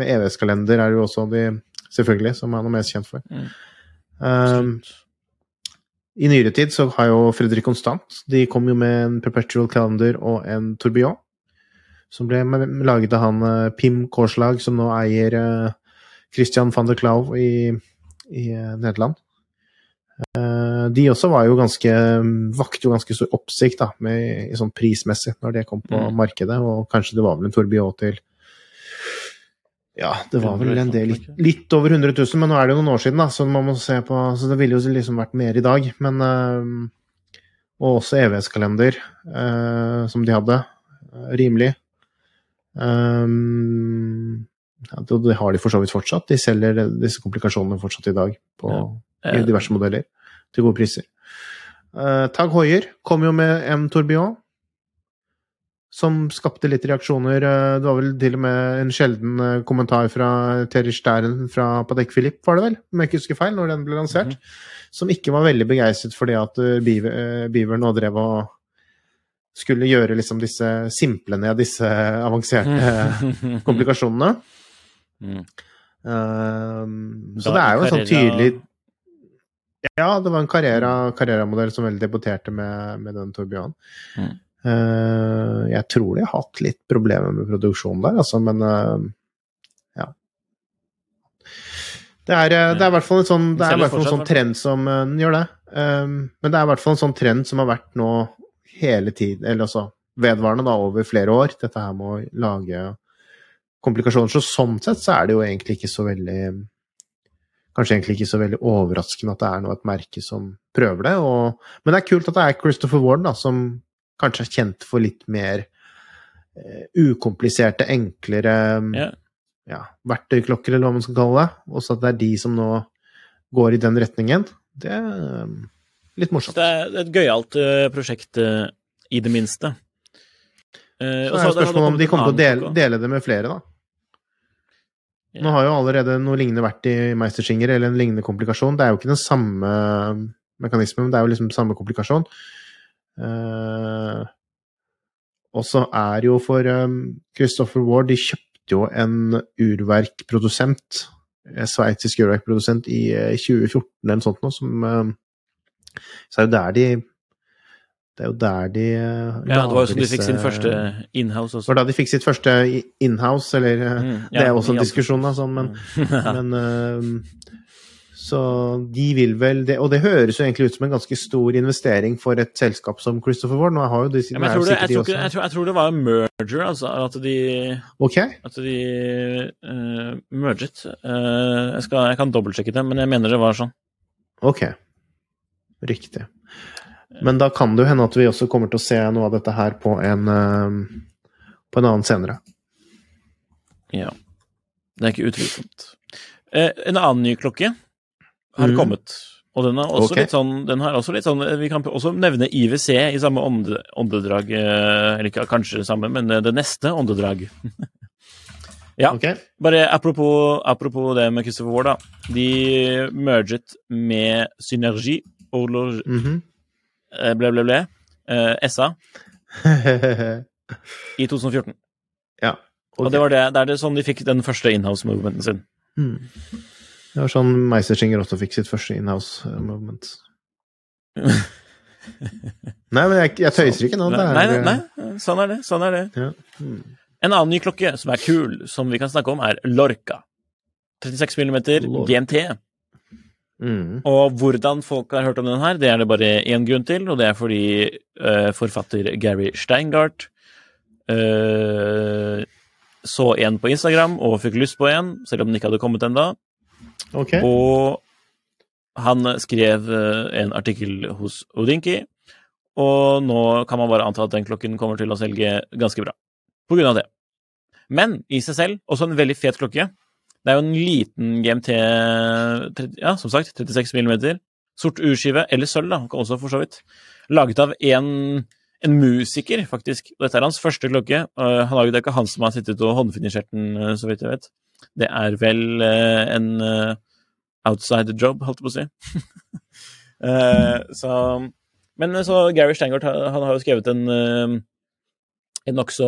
Med EVS-kalender er det jo også de, selvfølgelig, som han er mest kjent for. Mm. Um, I nyere tid så har jo Fredrik Konstant De kom jo med en perpetual calendar og en tourbillon. Som ble laget av han eh, Pim Korslag, som nå eier eh, Christian van der Klauw i, i eh, Nederland. De også var jo ganske vakte jo ganske stor oppsikt da, med, i sånn prismessig når det kom på Mm. markedet, og kanskje det var vel en tourbillon til ja, det var vel en del litt, over 100 000, men nå er det jo noen år siden, da, så man må se på Så det ville jo liksom vært mer i dag, men øh, Og også EVS-kalender, øh, som de hadde. øh, rimelig. Ja, det, det har de for så vidt fortsatt. De selger disse komplikasjonene fortsatt i dag på, Ja. i diverse modeller til gode priser. Uh, Tag Hoier kom jo med en tourbillon som skapte litt reaksjoner. Eh, Det var vel til og med en sjelden eh, kommentar fra Terry Stern fra Patek Philippe, var det vel, om jeg ikke husker feil, når den ble lansert, som ikke var veldig begeistret fordi at eh, Beaver, nå drev og skulle gjøre liksom disse simple ned disse avanserte komplikasjonene. Mm. Um, så det er jo en sånn tydelig Ja, det var en Carrera- Carrera-modell som vel debuterte med, med den Torbjørn. Mm. Eh, jeg tror de har hatt litt problemer med produksjonen der, altså, men eh, ja. Det er, eh, det er i hvert fall en sånn, det er i hvert fall en sånn trend som den gjør det. Men det er i hvert fall en sånn trend som har vært nå hele tiden, eller altså vedvarende da, over flere år, dette her med å lage komplikasjoner. Så sånn sett så er det jo egentlig ikke så veldig Kanskje egentlig ikke så veldig overraskende at det er nå et merke som prøver det. Og, men det er kult at det er Christopher Warden, da, som kanskje er kjent for litt mer uh, ukompliserte, enklere yeah. ja, verktøyklokker, eller hva man skal kalle det. Og så at det er de som nå går i den retningen, det er um, litt morsomt. Det er et gøyalt uh, prosjekt, uh, i det minste. Så er spørsmålet om de kommer til å dele, dele det med flere, da. Yeah. Nå har jo allerede noe lignende vært i Meistersinger, eller en lignende komplikasjon. Det er jo ikke den samme mekanismen, men det er jo liksom samme komplikasjon. Eh, og så er jo for um, Christopher Ward De kjøpte jo en urverkprodusent, en sveitsisk urverkprodusent, i uh, 2014 eller noe sånt noe, som uh, Så er jo der de Det er jo der de eh, Ja, det var jo sånn de fikk sin første inhouse det også. var da de fikk sitt første inhouse, eller eh, Mm, Det er jo også en diskusjon, da, sånn, men, men eh, Så de vil vel det Og det høres jo egentlig ut som en ganske stor investering for et selskap som Christopher Ward. Nå har jo de, Ja, men jeg, tror det, jeg, tror ikke, jeg, tror, jeg tror det var en merger, altså. At de, okay. at de uh, merget. Uh, jeg, skal, jeg kan dobbeltsjekke det, men jeg mener det var sånn. Ok. Riktig. Men da kan det jo hende at vi også kommer til å se noe av dette her på en uh, på en annen senere. Ja. Det er ikke utvilsomt. En annen ny klokke har mm. kommet. Og den, også Ok. litt sånn, den har også litt sånn Vi kan også nevne IWC i samme ånde, åndedrag. eh, Eller ikke kanskje det samme, men det neste åndedrag. Ja. Okay. Bare apropos, apropos det med Christopher Ward, da. De merget med Synergi og Mm Mhm. eh, ble, ble, ble, eh, SA i 2014. ja. Og det var det, det er det sånn de fikk den første inhouse-movementen sin. Mm. Det var sånn Meistersinger også fikk sitt første inhouse moment. movement. Nei, men jeg, jeg tøyser ikke nå. Nei, nei, nei, sånn er det. Sånn er det. Ja. Mm. En annen ny klokke som er kul, som vi kan snakke om, er Lorca. 36 mm GMT. Mm. Og hvordan folk har hørt om den her, det er det bare én grunn til, og det er fordi uh, forfatter Gary Steingart uh, så en på Instagram og fikk lyst på en, selv om den ikke hadde kommet ennå. Ok. Og han skrev eh, en artikkel hos Odinki, og nå kan man bare anta at den klokken kommer til å selge ganske bra. På grunn av det. Men i seg selv også en veldig fet klokke. Det er jo en liten GMT Ja, som sagt, 36 mm. Sort urskive, eller sølv, da, også for så vidt. Laget av en, en musiker, faktisk. Og dette er hans første klokke. Uh, han har jo det ikke han som har sittet og håndfinisjert den, eh, så vidt jeg vet. Det er vel eh, en eh, outside job, holdt jeg på å si. Eh, så Men så Gary Steingart han, har jo skrevet en, en nokså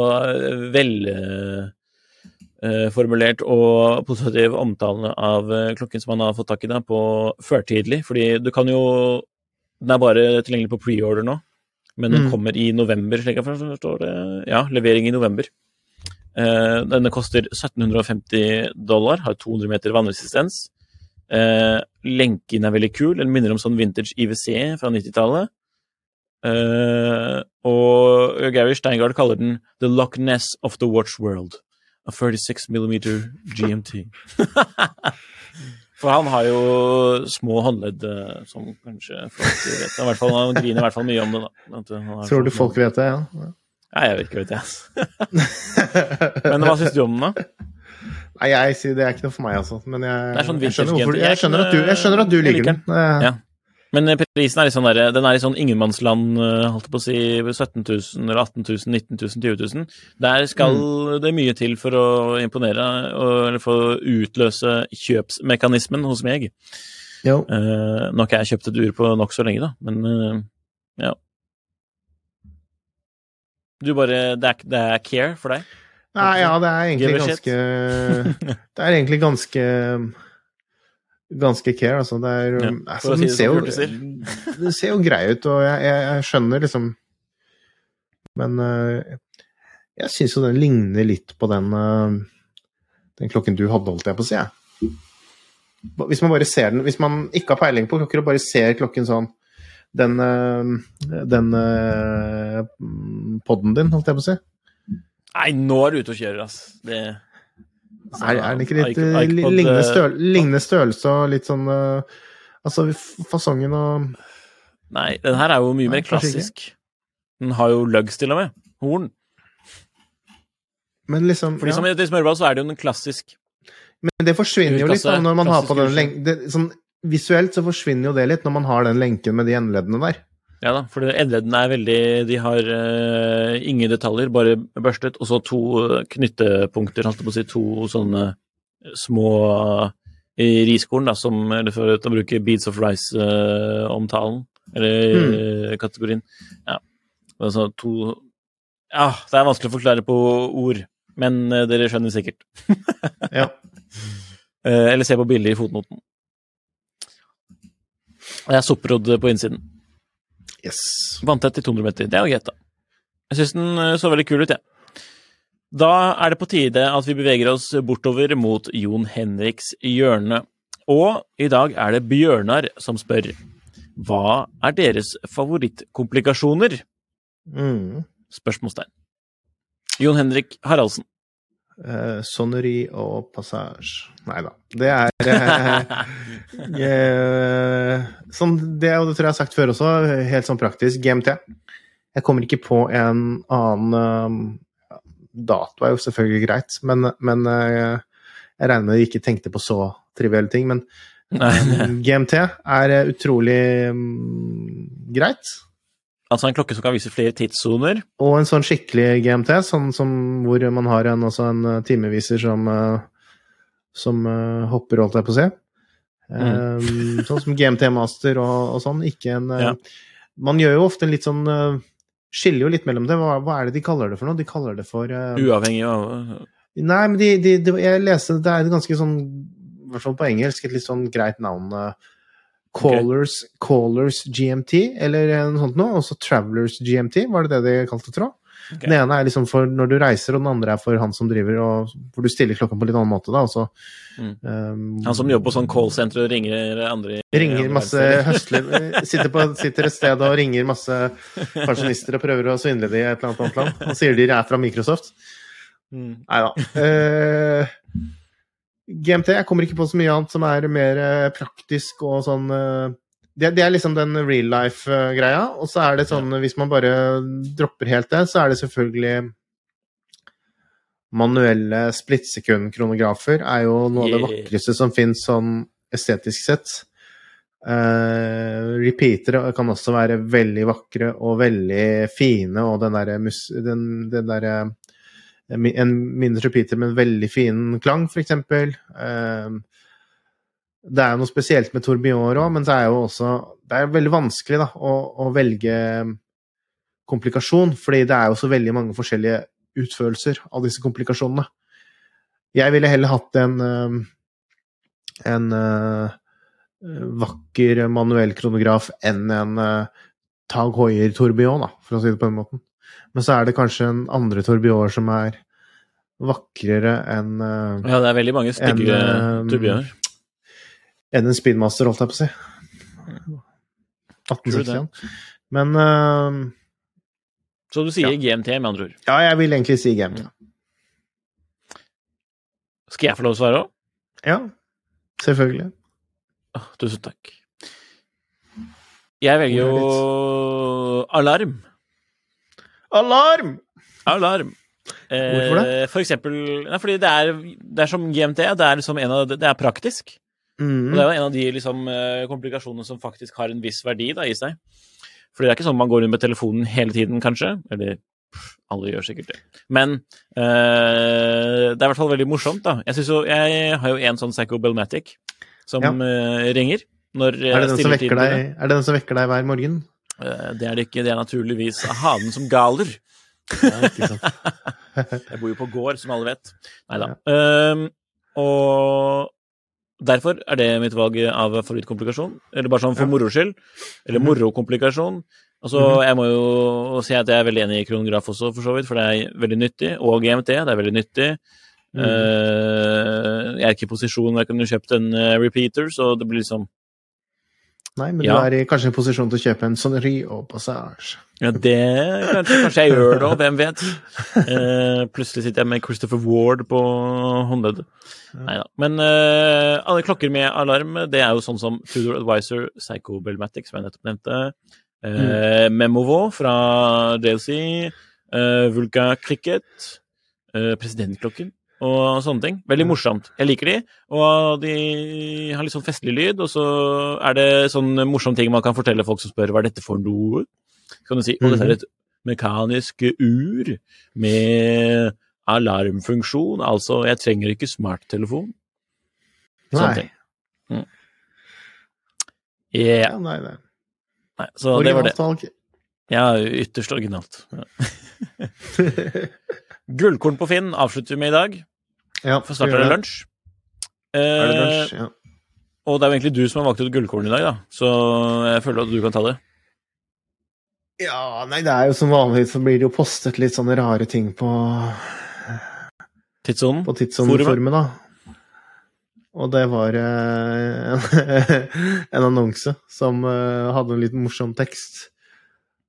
velformulert og positiv omtale av klokken som han har fått tak i da, på førtidlig. Fordi du kan jo Den er bare tilgjengelig på preorder nå, men den Mm. kommer i november, slik jeg forstår det. Ja, levering i november. Eh, denne koster 1750 dollar, har 200 meter vannresistens. Eh, lenken er veldig kul, den minner om sånn vintage IWC fra 90-tallet. Eh, og Gary Steingard kaller den The Loch Ness of the Watch World. A 36 millimeter GMT. For han har jo små håndledd, som kanskje folk vet. Han, hvert fall, han griner i hvert fall mye om det, da. Tror sånn du folk vet det, ja? Nei, jeg vet ikke, vet jeg. Men hva syns du om den, da? Nei, jeg sier det er ikke noe for meg, altså. Men jeg, sånn jeg, skjønner, hvorfor, jeg, skjønner at du, jeg skjønner at du liker den. Ja. Men eh, prisen er litt sånn der, den er i sånn ingenmannsland, eh, holdt jeg på å si, 17 000 eller 18 000, 19 000, 20 000. Der skal Mm. det mye til for å imponere, eller for å utløse kjøpsmekanismen hos meg. Jo. Uh, nå har ikke jeg kjøpt et ur på nokså lenge, da, men uh, ja. Du bare det er, det er care for deg? Nei, ja, det er egentlig ganske Det er egentlig ganske ganske care, altså. Det er Ja, altså, si det ser jo, det ser jo grei ut, og jeg, jeg, jeg skjønner liksom Men uh, jeg syns jo den ligner litt på den uh, den klokken du hadde, holdt jeg på å si. Hvis man bare ser den Hvis man ikke har peiling på klokker og bare ser klokken sånn Den, eh, den eh, podden din, holdt jeg på å si. Nei, nå er du ute og kjører, ass. Det Er, er den ikke litt eh, lignende, støl, lignende størrelse og litt sånn Altså fasongen og Nei, den her er jo mye Nei, mer klassisk. Den har jo lugs til og med. Horn. Men liksom For de ja. som heter smørball, så er det jo en klassisk Men det forsvinner jo litt da, når man har på den lenge det, sånn, Visuelt så forsvinner jo det litt når man har den lenken med de endeleddene der. Ja da, for endeleddene er veldig De har uh, ingen detaljer, bare børstet, og så to eh, knyttepunkter, holdt jeg på å si, to sånne små uh, riskorn, da, som Eller for å bruke Beads of Rice-omtalen, eller eh, kategorien. Ja. Altså to Ja, det er vanskelig å forklare på ord, men uh, dere skjønner sikkert. Ja. Uh, eller se på bildet i fotnoten. Det er sopprodd på innsiden. Yes. Vanntett i 200 meter. Det er jo greit, da. Jeg syns den eh, så veldig kul ut, jeg. Da er det på tide at vi beveger oss bortover mot Jon Henriks hjørne. Og i dag er det Bjørnar som spør. Hva er deres favorittkomplikasjoner? Mm. Spørsmålstegn. Jon Henrik Haraldsen. Eh, sonnery og Passage. Nei da. Det er uh, uh, sånn, Det og det tror jeg jeg har sagt før også, helt sånn praktisk. GMT. Jeg kommer ikke på en annen uh, Dato er jo selvfølgelig greit, men, men eh, jeg regner med de ikke tenkte på så trivielle ting. Men GMT er utrolig um, greit. Altså en klokke som kan vise flere tidssoner. Og en sånn skikkelig GMT, sånn som hvor man har en, også en eh, timeviser som, eh, som eh, hopper, holdt jeg på å si. Eh, sånn som GMT Master og, og sånn. Ikke en Ja. Man gjør jo ofte en litt sånn Skiller jo litt mellom det. Hva, hva er det de kaller det for noe? De kaller det for uh, Uavhengig av Nei, men de, de, de, jeg leste Det er et ganske sånn I hvert fall på engelsk, et litt sånn greit navn. eh, Callers, Callers GMT, eller noe sånt noe. Og så Travelers GMT, var det det de kalte det, tro? Okay. Den ene er liksom for når du reiser, og den andre er for han som driver og Hvor du stiller klokka på en litt annen måte, da. Og Mm. um, Han som jobber på sånn callsenter og ringer andre ringer masse høstler sitter, på, sitter et sted og ringer masse pensjonister og prøver å svindle de i et eller annet annet land. Og sier de er fra Microsoft. Mm. Nei da. Eh, GMT, jeg kommer ikke på så mye annet som er mer eh, praktisk og sånn eh, det, det er liksom den real life-greia. Og så er det sånn, hvis man bare dropper helt det, så er det selvfølgelig Manuelle splittsekund-kronografer er jo noe av det vakreste som fins sånn estetisk sett. Uh, repeatere kan også være veldig vakre og veldig fine, og den derre. Den, den derre En mindre repeater med en veldig fin klang, for eksempel. Eh, det er noe spesielt med tourbillon òg, men det er jo også Det er veldig vanskelig da, å, å velge komplikasjon, fordi det er jo så veldig mange forskjellige utførelser av disse komplikasjonene. Jeg ville heller hatt en eh, en eh, vakker manuell kronograf enn en eh, Tag Hoier tourbillon, da, for å si det på den måten. Men så er det kanskje en andre Torbjørn som er vakrere enn eh, Ja, det er veldig mange stygge En, eh, enn en speedmaster, holdt jeg på å si. True 1861. Men uh, Så du sier ja. GMT, med andre ord. ja, jeg vil egentlig si GMT. Skal jeg få lov å svare òg? Ja, selvfølgelig. Tusen takk. Jeg velger er jo alarm. Alarm! Alarm. Hvorfor det? Eh, for eksempel nei, fordi det er, det er som GMT, det er liksom en av Det er praktisk. Og Mm. det er jo en av de liksom, eh, komplikasjonene som faktisk har en viss verdi da, i seg. Fordi det er ikke sånn man går rundt med telefonen hele tiden, kanskje. Eller pff, alle gjør sikkert det. Men øh, det er i hvert fall veldig morsomt, da. Jeg, jo, jeg har jo en sånn Psycho Belmatic som Ja. øh, ringer når Er det, den som vekker deg, er det den som vekker deg hver morgen? Eh, Det er det ikke. Det er naturligvis hanen som galer. Ja, ikke sant. Jeg bor jo på gård, som alle vet. Nei da. Ehm, og Derfor er det mitt valg av favorittkomplikasjon. Eller bare sånn for moro skyld. Eller Mhm. morokomplikasjon. Altså, Jeg må jo si at jeg er veldig enig i kronograf også, for så vidt, for det er veldig nyttig. Og GMT, det er veldig nyttig. Mm. Uh, jeg er ikke i posisjon hvor jeg kunne kjøpt en eh, repeater, så det blir liksom Nei, men Ja. du er i, kanskje i posisjon til å kjøpe en sonnery og passage. Ja, det kanskje, kanskje jeg gjør da, hvem vet. Eh, plutselig sitter jeg med Christopher Ward på håndleddet. Nei da. Men eh, alle klokker med alarm, det er jo sånn som Tudor Advisor, Psycho Belmatic, som jeg nettopp nevnte, eh, Memovo fra DLC, eh, Vulca Cricket, eh, presidentklokken og sånne ting. Veldig morsomt. Jeg liker de, og de har litt sånn festlig lyd, og så er det sånn morsomme ting man kan fortelle folk som spør hva er dette for noe. Kan du si å, dette er et mekanisk ur med alarmfunksjon, altså jeg trenger ikke smarttelefon. Sånne Nei. ting. Mm. Yeah. Ja, nei, nei. Nei, så det var det. Ja, ytterst originalt. Ja. Gullkorn på Finn avslutter vi med i dag. ja, For snart er det lunsj. Er det Eh, lunsj? Ja. og det er jo egentlig du som har valgt ut gullkorn i dag, da. Så jeg føler at du kan ta det. ja, nei, det er jo som vanlig, så blir det jo postet litt sånne rare ting på, Tidssonen. på tidssoneformet, da. Og det var eh, en annonse som eh, hadde en liten morsom tekst.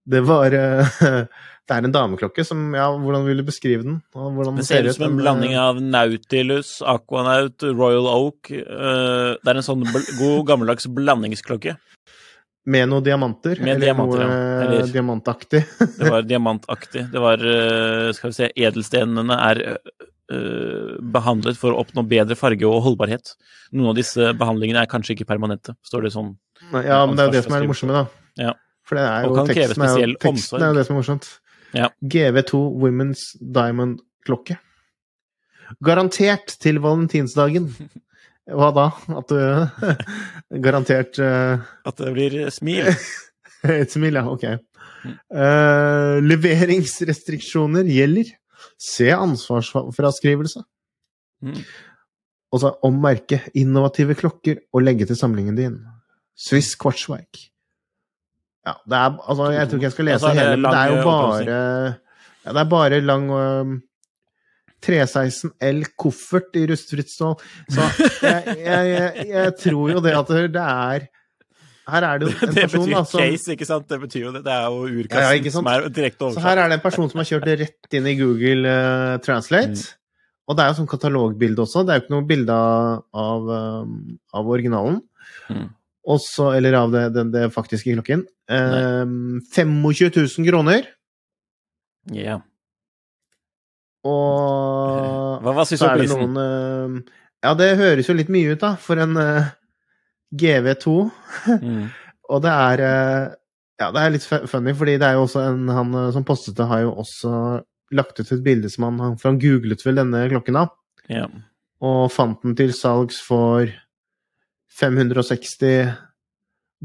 Det var eh, Det er en dameklokke som Ja, hvordan vil du beskrive den? Hvordan Det ser ut som en blanding eh, av Nautilus, Aquanaut, Royal Oak. uh, det er en sånn god, gammeldags blandingsklokke. Med noen diamanter? Med eller diamanter, noe ja. eh, Eller- diamantaktig? Det var diamantaktig. Det var uh, Skal vi se Edelstenene er uh, behandlet for å oppnå bedre farge og holdbarhet. Noen av disse behandlingene er kanskje ikke permanente, står det sånn. Nei, ja, men det er jo det som er det morsomme, da. Ja. For det er jo teksten, er jo, teksten er jo det som er morsomt. Ja. GV2 Women's Diamond-klokke. Garantert til valentinsdagen. Hva da? At du Garantert uh, At det blir smil. Et smil, ja. Ok. Eh, leveringsrestriksjoner gjelder. Se ansvarsfraskrivelse. Mm. Og så ommerke innovative klokker og legge til samlingen din. Swiss kvartsverk. Ja, det er Altså, jeg tror ikke jeg skal lese Altså, det hele, men det er jo bare? Ja, det er bare lang øhm, 316 L koffert i rustfritt stål. Så jeg, jeg, jeg, tror jo det at det er Her er det jo en Det person betyr da, som case, ikke sant? Det betyr jo det. Det er jo urkassen ja, som er direkte Så her er det en person som har kjørt det rett inn i Google uh, Translate. Mm. Og det er jo sånn katalogbilde også. Det er jo ikke noe bilde av, av, um, av originalen. Mm. Også, eller av det, den, det faktiske klokken. Eh, 25 000 kroner. Ja. Og Hva, hva syns du om prisen? noen eh, Ja, det høres jo litt mye ut, da, for en eh, GV2. Mm. Og det er eh, Ja, det er litt funny, fordi det er jo også en Han eh, som postet det, har jo også lagt ut et bilde som han For han googlet vel denne klokken, da, Ja. og fant den til salgs for 560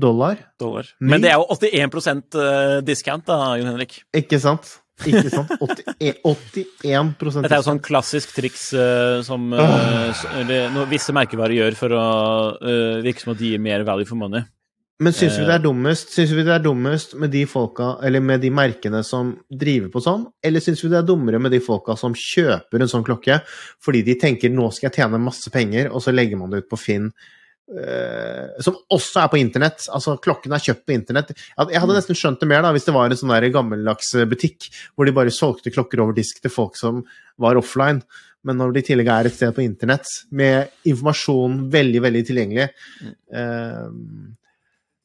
dollar. Dollar. Men det er jo 81 eh, discount, da, Jon Henrik. Ikke sant? Ikke sant? 80, 81 Dette er jo sånn klassisk triks uh, som uh, s- visse merkevarer gjør for å uh, virke som at de gir mer value for money. Men syns vi det Eh. er dummest Syns vi det er dummest med de folka, eller med de merkene som driver på sånn, eller syns vi det er dummere med de folka som kjøper en sånn klokke fordi de tenker 'nå skal jeg tjene masse penger', og så legger man det ut på Finn? Eh, som også er på internett. Altså, klokken er kjøpt på internett. Jeg hadde nesten skjønt det mer da, hvis det var en sånn gammeldags butikk hvor de bare solgte klokker over disk til folk som var offline. Men når det i tillegg er et sted på internett med informasjon veldig, veldig tilgjengelig uh,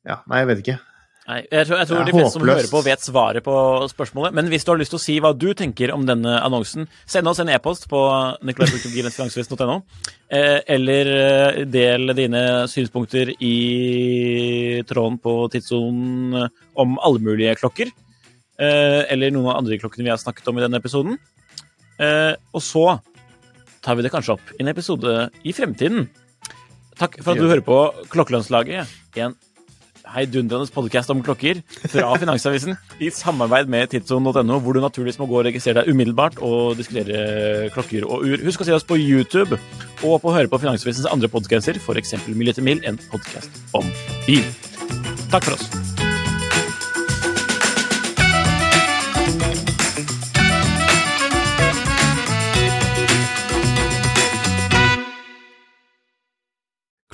Ja, nei, jeg vet ikke. Nei, jeg tror, jeg tror de fleste som hører på, vet svaret på spørsmålet. Men hvis du har lyst til å si hva du tenker om denne annonsen, send oss en e-post på nikolai.gilensfinansvest.no, eh, eller eh, del dine synspunkter i tråden på tidssonen om alle mulige klokker. eh, Eller noen av andre klokkene vi har snakket om i denne episoden. Eh, Og så tar vi det kanskje opp i en episode i fremtiden. Takk for at du hører på Klokkelandslaget. En heidundrende podkast om klokker fra Finansavisen i samarbeid med tidssonen.no, hvor du naturligvis må gå og registrere deg umiddelbart og diskutere klokker og ur. Husk å se oss på YouTube og på å høre på Finansavisens andre podcaster, f.eks. Mil etter mill, en podkast om bil. Takk for oss.